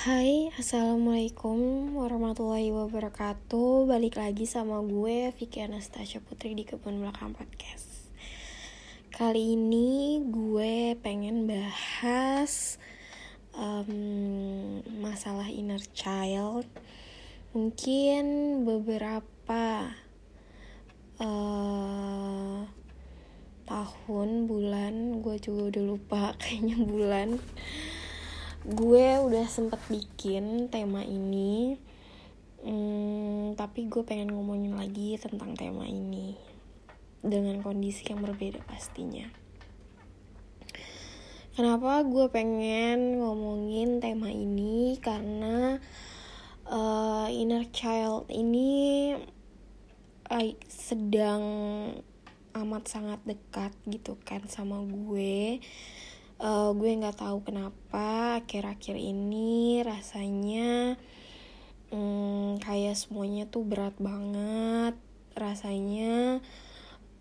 Hai, Assalamualaikum warahmatullahi wabarakatuh. Balik lagi sama gue, Vicky Anastasia Putri di Kebun Belakang Podcast. Kali ini gue pengen bahas um, masalah inner child. Mungkin beberapa uh, tahun, bulan, gue juga udah lupa kayaknya bulan gue udah sempet bikin tema ini hmm, tapi gue pengen ngomongin lagi tentang tema ini dengan kondisi yang berbeda pastinya. Kenapa gue pengen ngomongin tema ini? Karena uh, inner child ini uh, sedang amat sangat dekat gitu kan sama gue uh, gue nggak tahu kenapa akhir-akhir ini rasanya um, kayak semuanya tuh berat banget. Rasanya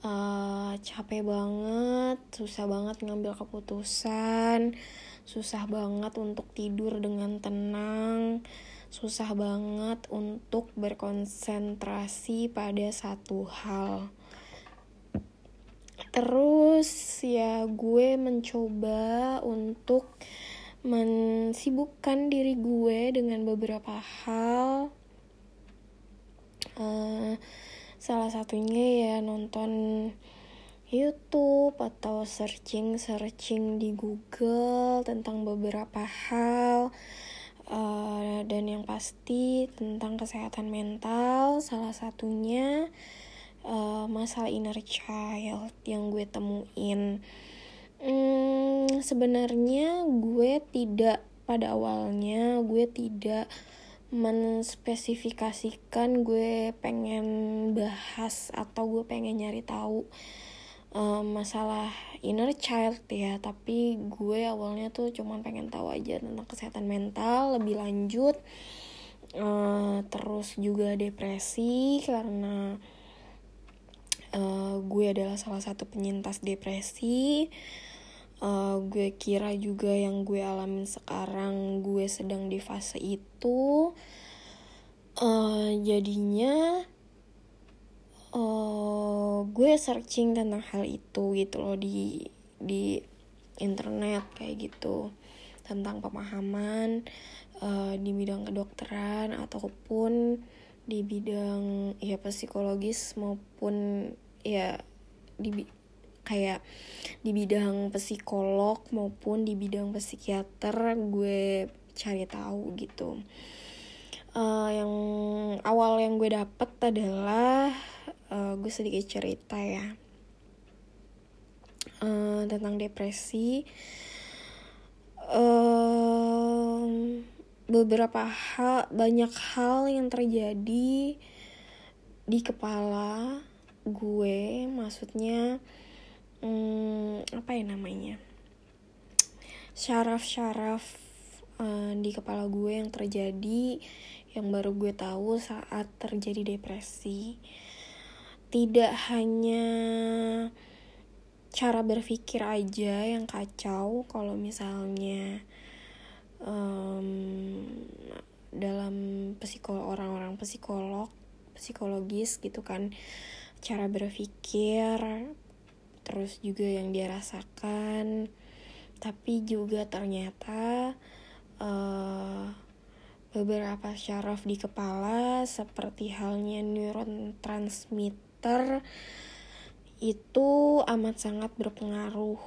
uh, capek banget susah banget ngambil keputusan susah banget untuk tidur dengan tenang susah banget untuk berkonsentrasi pada satu hal terus ya gue mencoba untuk mensibukkan diri gue dengan beberapa hal. Uh, salah satunya ya nonton YouTube atau searching searching di Google tentang beberapa hal. Uh, dan yang pasti tentang kesehatan mental salah satunya uh, masalah inner child yang gue temuin. Hmm, sebenarnya gue tidak pada awalnya gue tidak menspesifikasikan gue pengen bahas atau gue pengen nyari tahu uh, masalah inner child ya. Tapi gue awalnya tuh cuman pengen tahu aja tentang kesehatan mental lebih lanjut uh, terus juga depresi karena uh, gue adalah salah satu penyintas depresi. Uh, gue kira juga yang gue alamin sekarang gue sedang di fase itu. Uh, jadinya uh, gue searching tentang hal itu gitu loh di di internet kayak gitu. Tentang pemahaman uh, di bidang kedokteran ataupun di bidang ya psikologis maupun ya di kayak di bidang psikolog maupun di bidang psikiater gue cari tahu gitu. Uh, yang awal yang gue dapet adalah uh, gue sedikit cerita ya. Uh, tentang depresi. Uh, beberapa hal banyak hal yang terjadi di kepala gue maksudnya hmm, apa ya namanya syaraf-syaraf uh, di kepala gue yang terjadi yang baru gue tahu saat terjadi depresi. Tidak hanya cara berpikir aja yang kacau kalau misalnya um, dalam psikolog orang-orang psikolog psikologis gitu kan. Cara berpikir terus juga yang dia rasakan. Tapi juga ternyata uh, beberapa syaraf di kepala seperti halnya neuron transmitter itu amat sangat berpengaruh.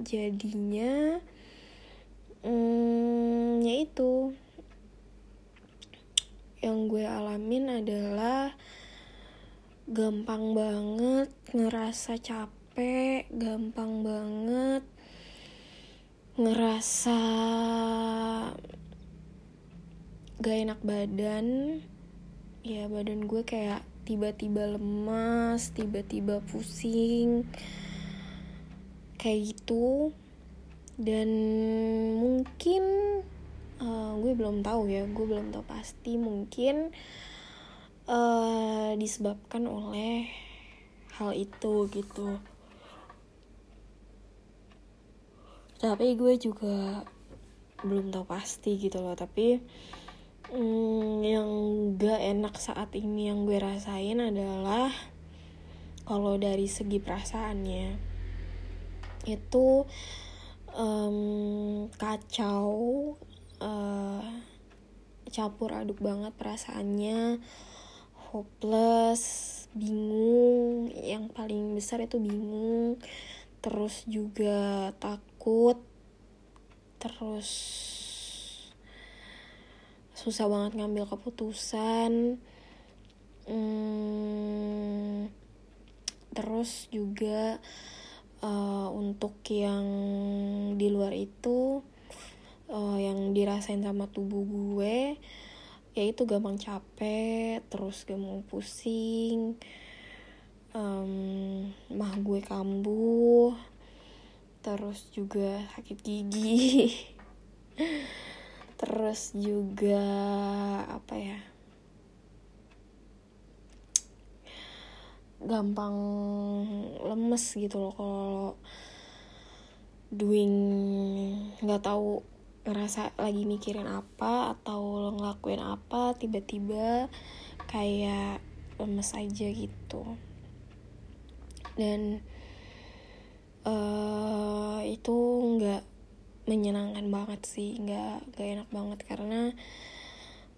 Jadinya hmm, ya itu. Yang gue alamin adalah gampang banget ngerasa capek gampang banget ngerasa gak enak badan. Ya badan gue kayak tiba-tiba lemas tiba-tiba pusing kayak gitu dan mungkin uh, gue belum tahu ya gue belum tahu pasti mungkin uh, disebabkan oleh hal itu gitu. Tapi gue juga belum tahu pasti gitu loh tapi hmm, yang gak enak saat ini yang gue rasain adalah kalau dari segi perasaannya itu um, kacau uh, campur aduk banget perasaannya. Hopeless bingung. Yang paling besar itu bingung. Terus juga takut. Terus susah banget ngambil keputusan. Hmm, terus juga untuk yang di luar itu uh, yang dirasain sama tubuh gue yaitu gampang capek terus gampang pusing um, mah gue kambuh terus juga sakit gigi terus juga apa ya gampang lemes gitu loh kalau doing nggak tahu ngerasa lagi mikirin apa atau ngelakuin apa tiba-tiba kayak lemes aja gitu. Dan uh, itu nggak menyenangkan banget sih nggak nggak enak banget karena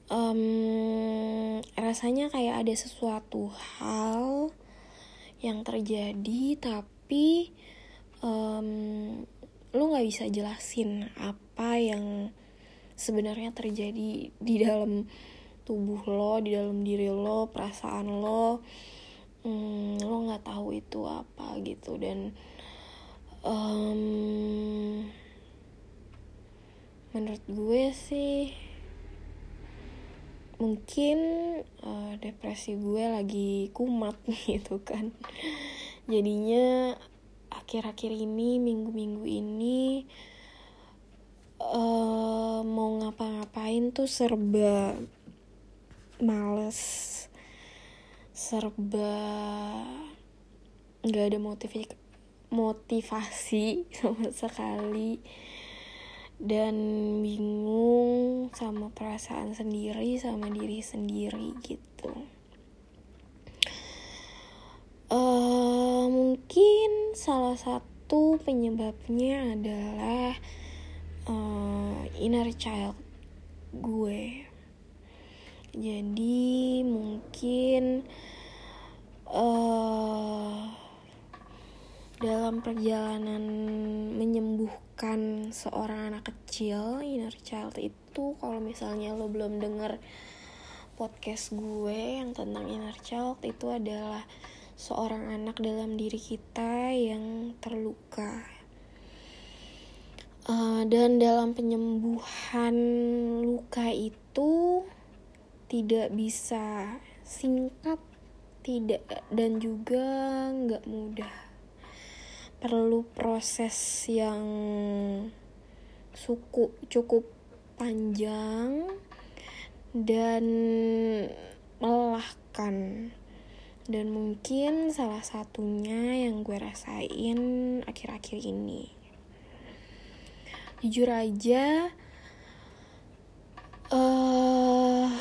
um, rasanya kayak ada sesuatu hal yang terjadi tapi um, lu nggak bisa jelasin apa yang sebenarnya terjadi di dalam tubuh lo di dalam diri lo perasaan lo. Hmm, lo nggak tahu itu apa gitu. Dan um, menurut gue sih mungkin uh, depresi gue lagi kumat gitu kan. Jadinya akhir-akhir ini minggu-minggu ini uh, mau ngapa-ngapain tuh serba males serba nggak ada motivasi motivasi sama sekali dan bingung sama perasaan sendiri sama diri sendiri gitu. Uh, mungkin salah satu penyebabnya adalah uh, inner child gue. Jadi mungkin uh, dalam perjalanan menyembuhkan seorang anak kecil inner child itu kalau misalnya lo belum denger podcast gue yang tentang inner child itu adalah seorang anak dalam diri kita yang terluka. Uh, dan dalam penyembuhan luka itu tidak bisa singkat, tidak dan juga nggak mudah. Perlu proses yang suku cukup panjang dan melelahkan. Dan mungkin salah satunya yang gue rasain akhir-akhir ini. Jujur aja uh,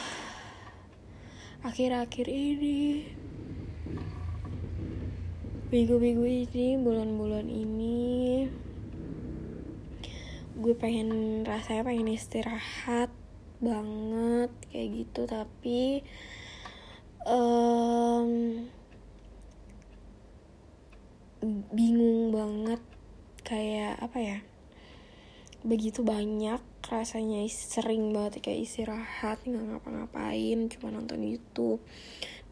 akhir-akhir ini minggu-minggu ini bulan-bulan ini gue pengen rasanya pengen istirahat banget kayak gitu. Tapi um, bingung banget kayak apa ya begitu banyak rasanya sering banget kayak istirahat nggak ngapa-ngapain cuma nonton YouTube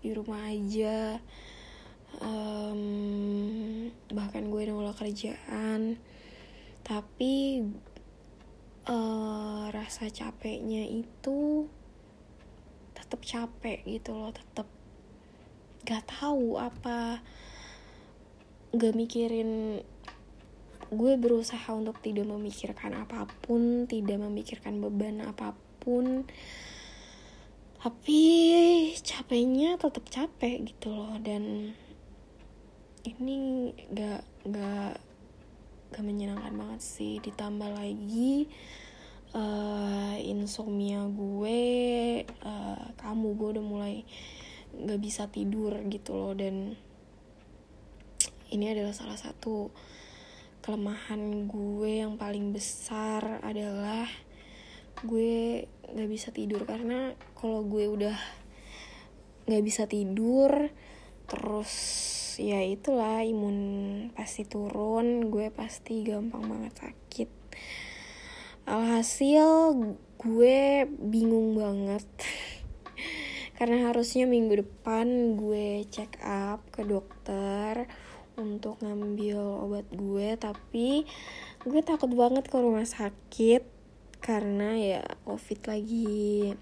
di rumah aja um, bahkan gue nolak kerjaan. Tapi uh, rasa capeknya itu tetap capek gitu loh tetap gak tahu apa gak mikirin gue berusaha untuk tidak memikirkan apa pun tidak memikirkan beban apa pun. Tapi capeknya tetap capek gitu loh dan ini gak gak gak menyenangkan banget sih. Ditambah lagi uh, insomnia gue uh, kamu gue udah mulai nggak bisa tidur gitu loh. Dan ini adalah salah satu kelemahan gue yang paling besar adalah gue nggak bisa tidur. Karena kalau gue udah nggak bisa tidur terus ya itulah imun pasti turun gue pasti gampang banget sakit. Alhasil gue bingung banget. Karena harusnya minggu depan gue check up ke dokter untuk ngambil obat gue tapi gue takut banget ke rumah sakit karena ya covid lagi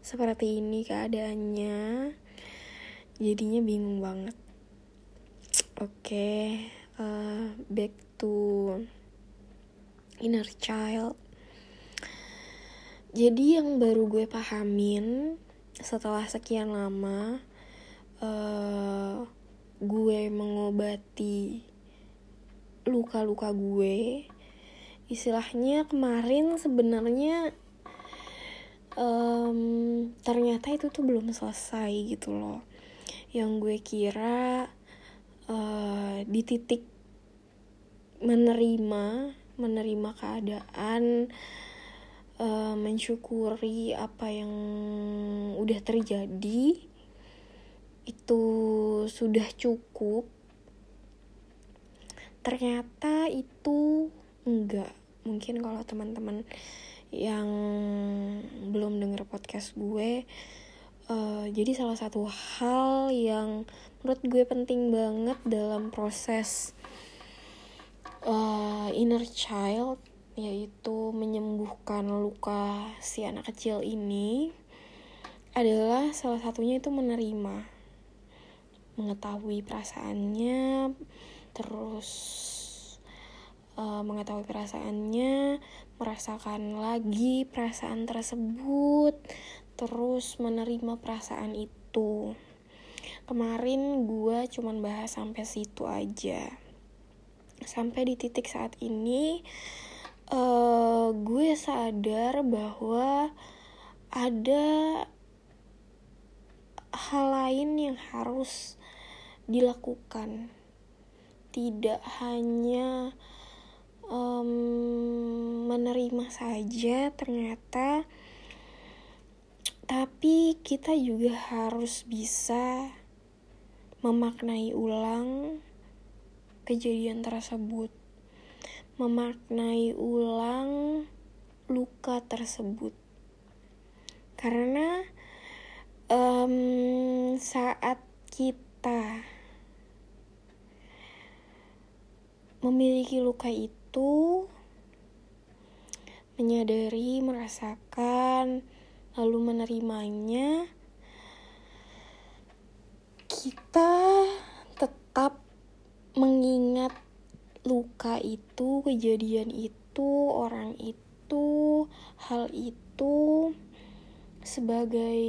seperti ini keadaannya jadinya bingung banget. Oke okay, uh, eh, back to inner child. Jadi yang baru gue pahamin setelah sekian lama uh, gue mengobati luka-luka gue istilahnya kemarin sebenarnya um, ternyata itu tuh belum selesai gitu loh yang gue kira uh, di titik menerima menerima keadaan uh, mensyukuri apa yang udah terjadi itu sudah cukup. Ternyata itu enggak. Mungkin kalau teman-teman yang belum denger podcast gue uh, jadi salah satu hal yang menurut gue penting banget dalam proses uh, inner child yaitu menyembuhkan luka si anak kecil ini adalah salah satunya itu menerima mengetahui perasaannya terus uh, mengetahui perasaannya merasakan lagi perasaan tersebut terus menerima perasaan itu. Kemarin gue cuman bahas sampai situ aja. Sampai di titik saat ini uh, gue sadar bahwa ada hal lain yang harus dilakukan. Tidak hanya um, menerima saja ternyata. Tapi kita juga harus bisa memaknai ulang kejadian tersebut. Memaknai ulang luka tersebut. Karena um, saat kita memiliki luka itu menyadari, merasakan, lalu menerimanya, kita tetap mengingat luka itu, kejadian itu, orang itu, hal itu sebagai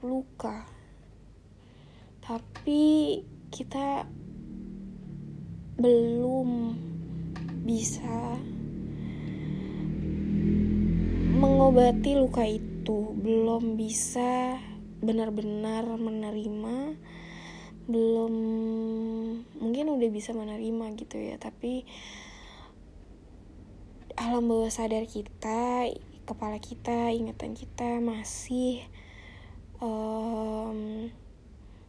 luka. Tapi kita belum bisa mengobati luka itu, belum bisa benar-benar menerima, belum mungkin udah bisa menerima gitu ya, tapi alam bawah sadar kita, kepala kita, ingatan kita masih um,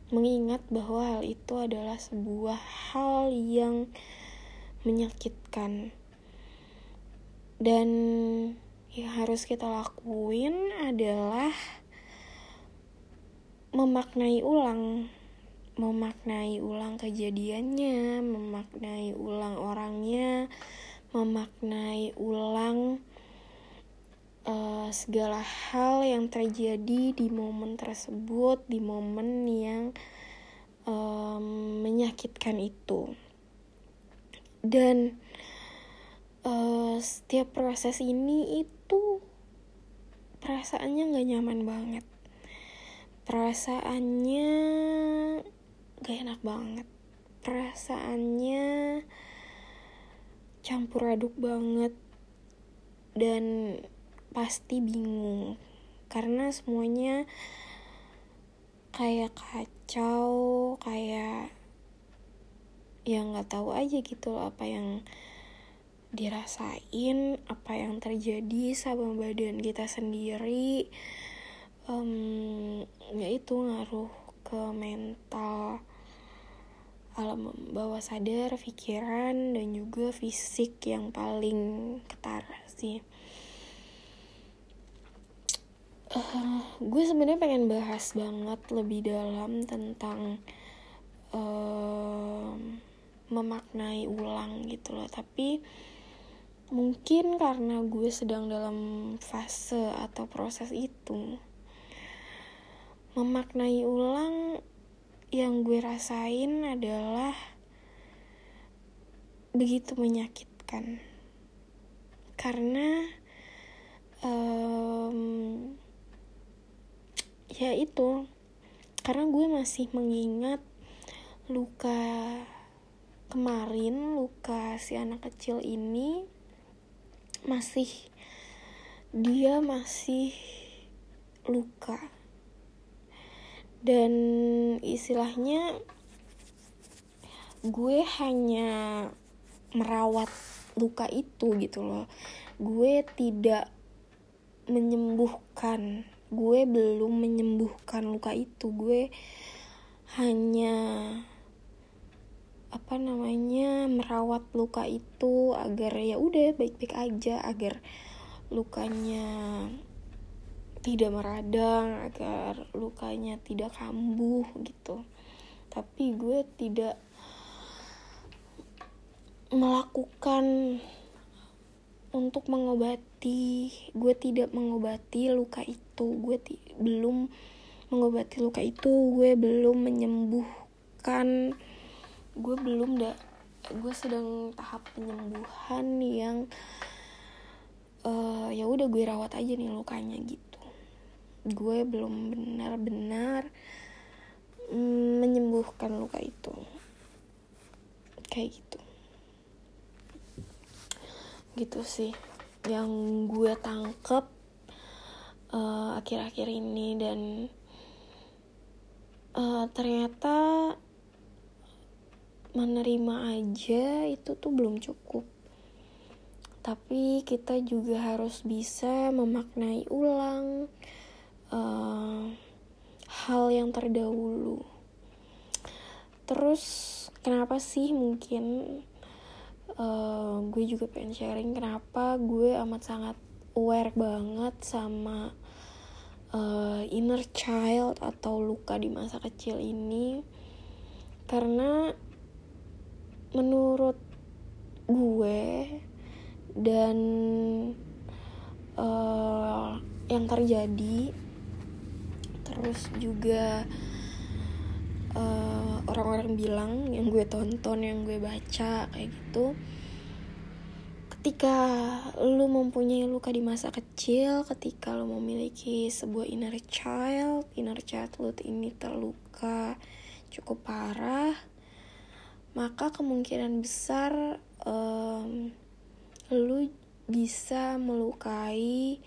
mengingat bahwa hal itu adalah sebuah hal yang menyakitkan dan yang harus kita lakuin adalah memaknai ulang memaknai ulang kejadiannya memaknai ulang orangnya memaknai ulang uh, segala hal yang terjadi di momen tersebut, di momen yang um, menyakitkan itu. Dan uh, setiap proses ini itu perasaannya gak nyaman banget. Perasaannya gak enak banget. Perasaannya campur aduk banget dan pasti bingung karena semuanya kayak kacau kayak ya nggak tahu aja gitu loh apa yang dirasain apa yang terjadi sama badan kita sendiri. Um, ya itu ngaruh ke mental alam bawah sadar pikiran dan juga fisik yang paling ketara sih. Uh, gue sebenarnya pengen bahas banget lebih dalam tentang memaknai ulang gitu loh. Tapi mungkin karena gue sedang dalam fase atau proses itu memaknai ulang yang gue rasain adalah begitu menyakitkan. Karena um, ya itu karena gue masih mengingat luka kemarin luka si anak kecil ini masih dia masih luka. Dan istilahnya gue hanya merawat luka itu gitu loh. Gue tidak menyembuhkan gue belum menyembuhkan luka itu. Gue hanya apa namanya merawat luka itu agar ya udah baik-baik aja agar lukanya tidak meradang agar lukanya tidak kambuh gitu. Tapi gue tidak melakukan untuk mengobati gue tidak mengobati luka itu. Gue belum mengobati luka itu gue belum menyembuhkan gue belum dah gue sedang tahap penyembuhan yang uh, ya udah gue rawat aja nih lukanya gitu. Gue belum benar-benar mm, menyembuhkan luka itu. Kayak gitu. Gitu sih yang gue tangkep uh, akhir-akhir ini dan uh, ternyata menerima aja itu tuh belum cukup. Tapi kita juga harus bisa memaknai ulang uh, hal yang terdahulu. Terus kenapa sih mungkin uh, gue juga pengen sharing kenapa gue amat sangat aware banget sama uh, inner child atau luka di masa kecil ini? Karena menurut gue dan uh, yang terjadi terus juga eh, orang-orang bilang yang gue tonton yang gue baca kayak gitu ketika lu mempunyai luka di masa kecil ketika lu memiliki sebuah inner child inner childhood ini terluka cukup parah maka kemungkinan besar um, lu bisa melukai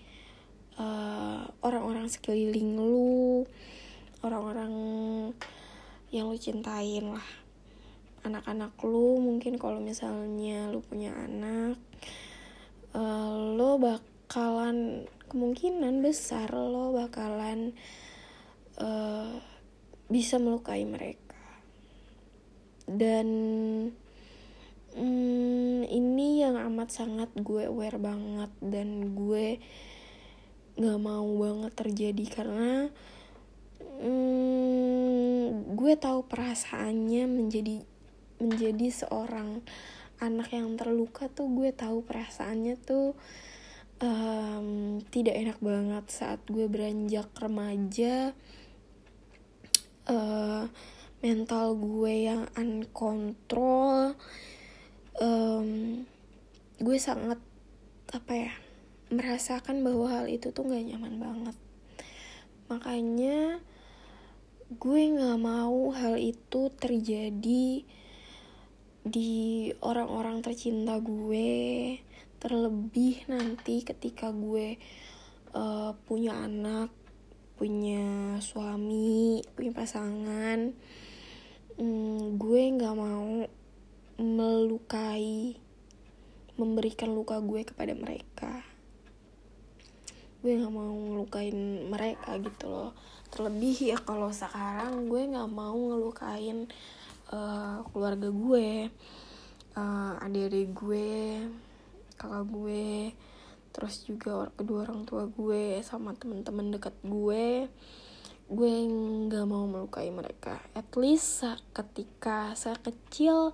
uh, orang-orang sekeliling lu orang-orang yang lu cintain lah. Anak-anak lu mungkin kalau misalnya lu punya anak uh, lo bakalan kemungkinan besar lo bakalan uh, bisa melukai mereka dan hmm, ini yang amat sangat gue aware banget dan gue nggak mau banget terjadi karena hmm, gue tahu perasaannya menjadi menjadi seorang anak yang terluka tuh gue tahu perasaannya tuh um, tidak enak banget saat gue beranjak remaja. Uh, mental gue yang uncontrol um, gue sangat apa ya merasakan bahwa hal itu tuh gak nyaman banget. Makanya gue gak mau hal itu terjadi di orang-orang tercinta gue. Terlebih nanti ketika gue uh, punya anak punya suami punya pasangan um, gue nggak mau melukai memberikan luka gue kepada mereka. Gue nggak mau ngelukain mereka gitu loh. Terlebih ya kalau sekarang gue nggak mau ngelukain uh, keluarga gue uh, adik-adik gue kakak gue terus juga kedua orang tua gue sama teman-teman dekat gue gue nggak mau melukai mereka. At least ketika saya kecil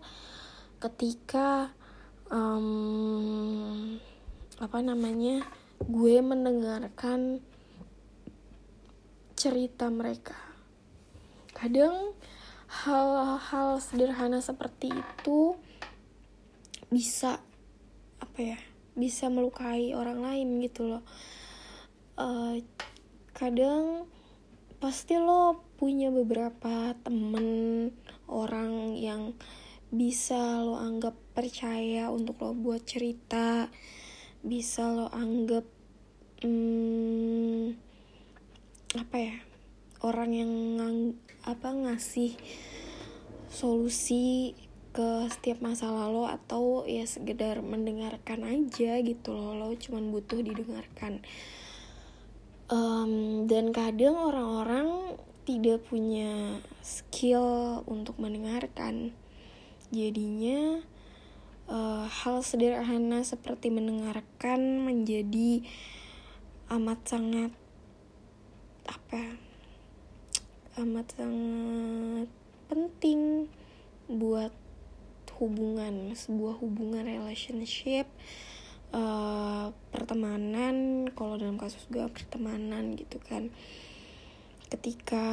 ketika um, apa namanya gue mendengarkan cerita mereka. Kadang hal-hal sederhana seperti itu bisa apa ya bisa melukai orang lain gitu loh. Uh, kadang pasti lo punya beberapa temen orang yang bisa lo anggap percaya untuk lo buat cerita bisa lo anggap hmm, apa ya orang yang ngang, apa ngasih solusi ke setiap masalah lo atau ya sekedar mendengarkan aja gitu loh. Lo cuman butuh didengarkan um, dan kadang orang-orang tidak punya skill untuk mendengarkan. Jadinya uh, hal sederhana seperti mendengarkan menjadi amat sangat apa amat sangat penting buat hubungan sebuah hubungan relationship uh, pertemanan kalau dalam kasus gue pertemanan gitu kan. Ketika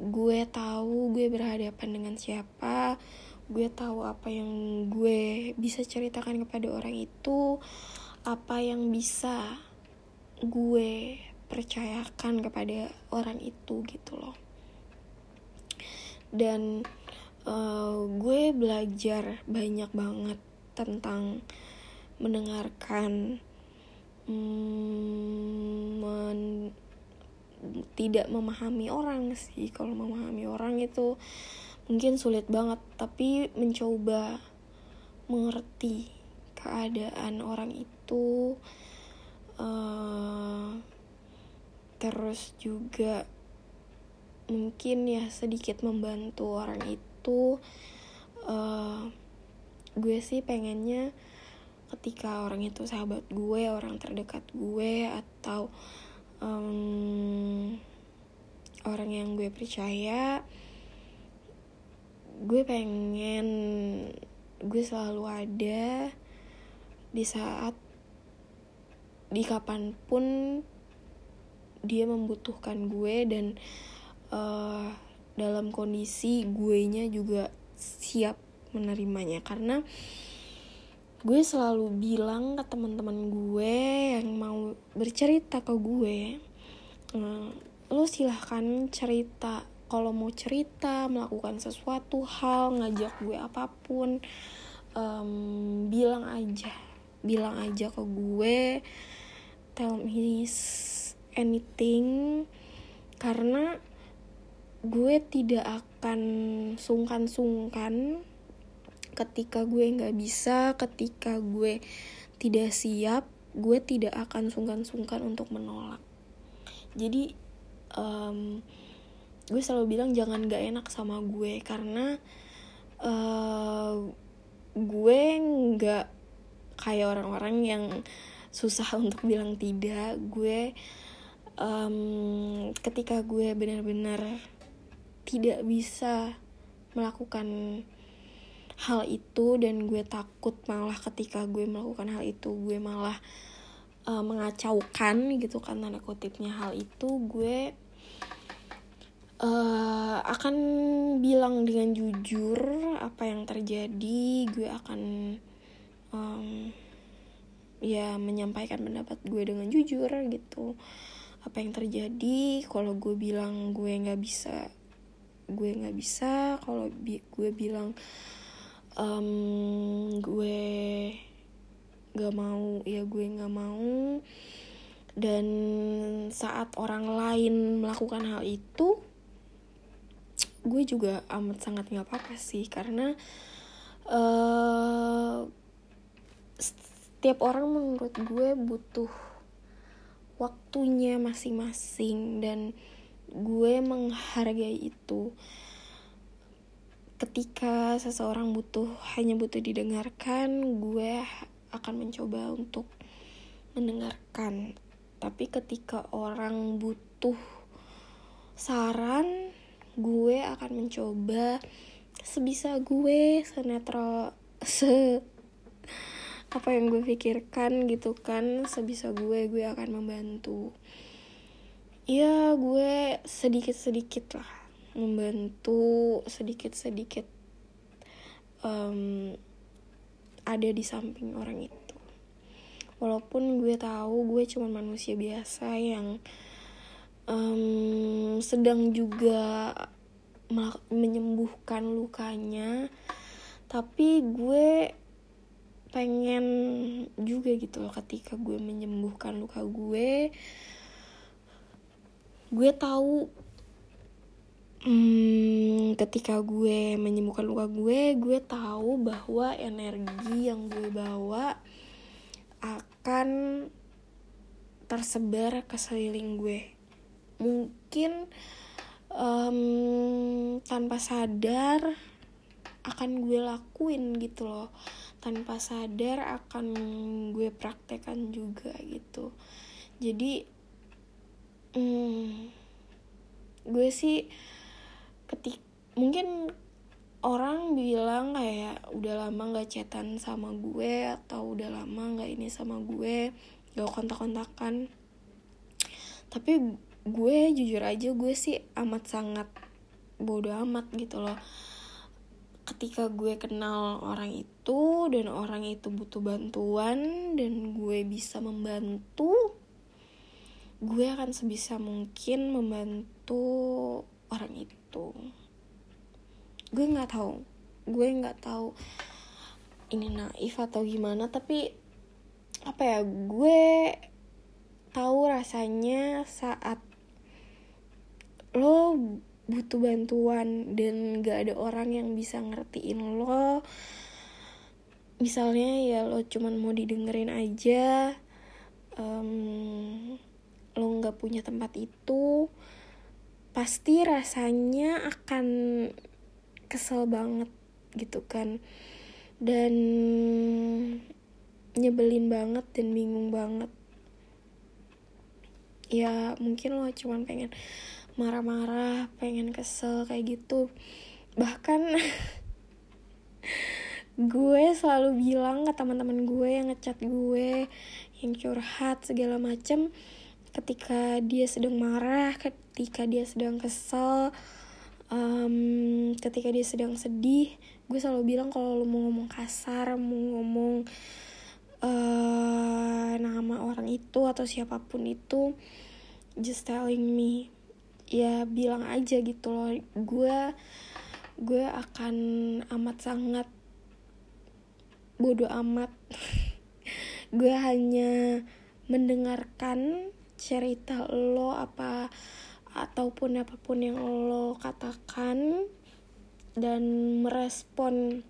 gue tahu gue berhadapan dengan siapa gue tahu apa yang gue bisa ceritakan kepada orang itu apa yang bisa gue percayakan kepada orang itu gitu loh. Dan uh, gue belajar banyak banget tentang mendengarkan hmm, men, tidak memahami orang sih. Kalau memahami orang itu mungkin sulit banget tapi mencoba mengerti keadaan orang itu uh, terus juga mungkin ya sedikit membantu orang itu uh, gue sih pengennya ketika orang itu sahabat gue orang terdekat gue atau um, orang yang gue percaya gue pengen gue selalu ada di saat di kapan pun dia membutuhkan gue dan uh, dalam kondisi gue nya juga siap menerimanya. Karena gue selalu bilang ke teman-teman gue yang mau bercerita ke gue uh, lo silahkan cerita. Kalau mau cerita melakukan sesuatu hal ngajak gue apa pun um, bilang aja. Bilang aja ke gue tell me anything. Karena gue tidak akan sungkan-sungkan ketika gue nggak bisa, ketika gue tidak siap, gue tidak akan sungkan-sungkan untuk menolak. Jadi um, gue selalu bilang jangan gak enak sama gue karena uh, gue nggak kayak orang-orang yang susah untuk bilang tidak. Gue um, ketika gue benar-benar tidak bisa melakukan hal itu dan gue takut malah ketika gue melakukan hal itu gue malah uh, mengacaukan gitu kan tanda kutipnya hal itu gue uh, akan bilang dengan jujur apa yang terjadi. Gue akan um, ya menyampaikan pendapat gue dengan jujur gitu apa yang terjadi. Kalau gue bilang gue nggak bisa gue nggak bisa. Kalau bi gue bilang um, gue gak mau ya gue gak mau. Dan saat orang lain melakukan hal itu gue juga amat sangat nggak apa-apa sih. Karena uh, setiap orang menurut gue butuh waktunya masing-masing. Dan gue menghargai itu ketika seseorang butuh hanya butuh didengarkan gue akan mencoba untuk mendengarkan. Tapi ketika orang butuh saran gue akan mencoba sebisa gue senetral se apa yang gue pikirkan gitu kan sebisa gue gue akan membantu. Ya gue sedikit sedikit lah membantu sedikit sedikit um, ada di samping orang itu. Walaupun gue tahu gue cuma manusia biasa yang um, sedang juga menyembuhkan lukanya tapi gue pengen juga gitu loh ketika gue menyembuhkan luka gue gue tahu hmm, ketika gue menyembuhkan luka gue gue tahu bahwa energi yang gue bawa akan tersebar ke sekeliling gue. Mungkin um, tanpa sadar akan gue lakuin gitu loh. Tanpa sadar akan gue praktekkan juga gitu. Jadi um, gue sih ketik mungkin orang bilang kayak udah lama gak chatan sama gue atau udah lama gak ini sama gue gak kontak-kontakan. Tapi gue jujur aja gue sih amat sangat bodoh amat gitu loh. Ketika gue kenal orang itu dan orang itu butuh bantuan dan gue bisa membantu gue akan sebisa mungkin membantu orang itu gue nggak tahu. Gue nggak tahu ini naif atau gimana tapi apa ya gue tahu rasanya saat lo butuh bantuan dan gak ada orang yang bisa ngertiin lo. Misalnya ya lo cuman mau didengerin aja um, lo nggak punya tempat itu pasti rasanya akan kesel banget gitu kan. Dan nyebelin banget dan bingung banget. Ya mungkin lo cuman pengen marah-marah pengen kesel kayak gitu. Bahkan gue selalu bilang ke teman-teman gue yang ngechat gue yang curhat segala macem ketika dia sedang marah ketika dia sedang kesel um, ketika dia sedang sedih gue selalu bilang kalau lo mau ngomong kasar mau ngomong uh, nama orang itu atau siapa pun itu just telling me ya bilang aja gitu loh. Gue gue akan amat sangat bodoh amat. Gue hanya mendengarkan cerita lo apa ataupun apa pun yang lo katakan dan merespon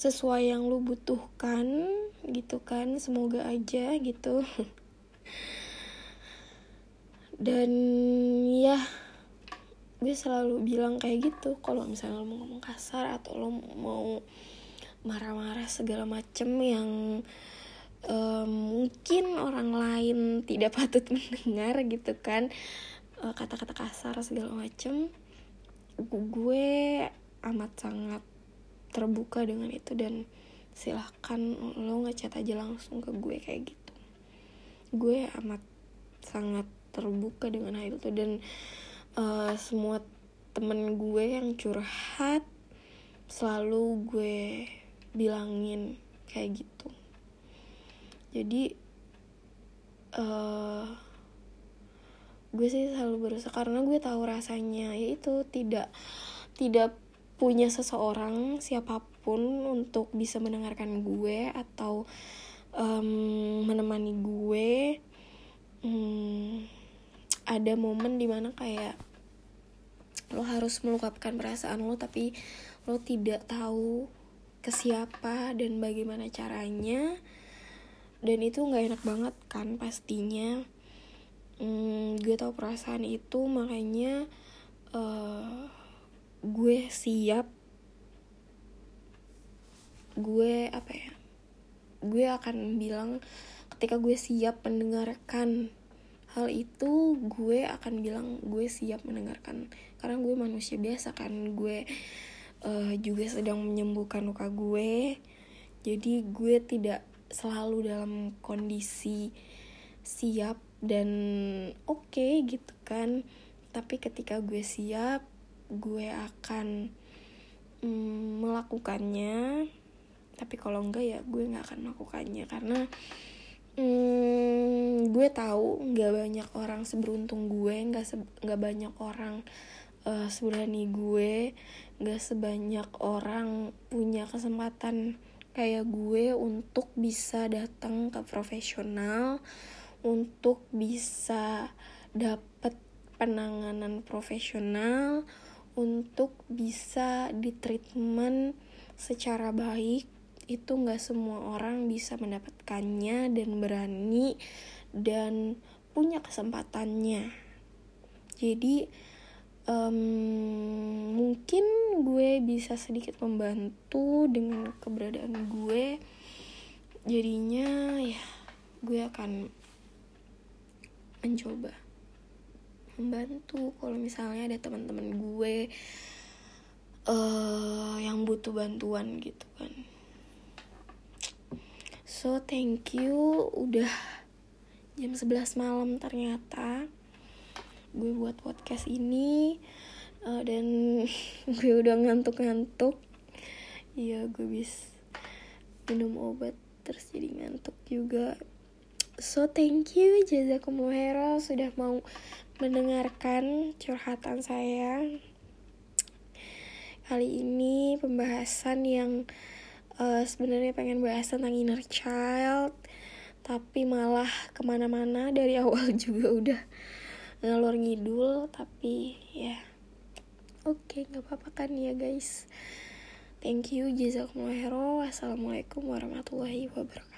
sesuai yang lo butuhkan gitu kan? Semoga aja gitu. Dan ya gue selalu bilang kayak gitu kalau misalnya lo mau ngomong kasar atau lo mau marah-marah segala macem yang um, mungkin orang lain tidak patut mendengar gitu kan. Eh, kata-kata kasar segala macem. Gue amat sangat terbuka dengan itu dan silahkan lo ngechat aja langsung ke gue kayak gitu. Gue amat sangat terbuka dengan hal itu dan uh, semua temen gue yang curhat selalu gue bilangin kayak gitu jadi uh, gue sih selalu berusaha karena gue tahu rasanya yaitu tidak tidak punya seseorang siapa pun untuk bisa mendengarkan gue atau um, menemani gue. Um, ada momen di mana kayak lo harus melukapkan perasaan lo tapi lo tidak tahu ke siapa dan bagaimana caranya dan itu nggak enak banget kan pastinya. Hmm, gue tahu perasaan itu makanya uh, gue siap. Gue apa ya gue akan bilang ketika gue siap mendengarkan hal itu gue akan bilang gue siap mendengarkan. Karena gue manusia biasa kan gue uh, juga sedang menyembuhkan luka gue. Jadi gue tidak selalu dalam kondisi siap dan oke okay, gitu kan. Tapi ketika gue siap gue akan mm, melakukannya. Tapi kalau enggak ya gue nggak akan melakukannya karena mm, gue tahu nggak banyak orang seberuntung gue nggak nggak se banyak orang uh, seberani gue nggak sebanyak orang punya kesempatan kayak gue untuk bisa datang ke profesional untuk bisa dapet penanganan profesional untuk bisa ditreatment secara baik itu nggak semua orang bisa mendapatkannya dan berani dan punya kesempatannya. Jadi um, mungkin gue bisa sedikit membantu dengan keberadaan gue. Jadinya ya gue akan mencoba membantu. Kalau misalnya ada teman-teman gue uh, yang butuh bantuan gitu kan. So thank you. Udah jam 11 malam ternyata gue buat podcast ini uh, dan gue udah ngantuk-ngantuk. Iya gue bis minum obat terus jadi ngantuk juga. So thank you jazakumullah sudah mau mendengarkan curhatan saya. Kali ini pembahasan yang uh, sebenarnya pengen bahas tentang inner child, tapi malah ke mana-mana dari awal juga udah ngalor ngidul, tapi ya oke okay, nggak apa-apa kan ya guys. Thank you, jazakumullah Wassalamualaikum warahmatullahi wabarakatuh.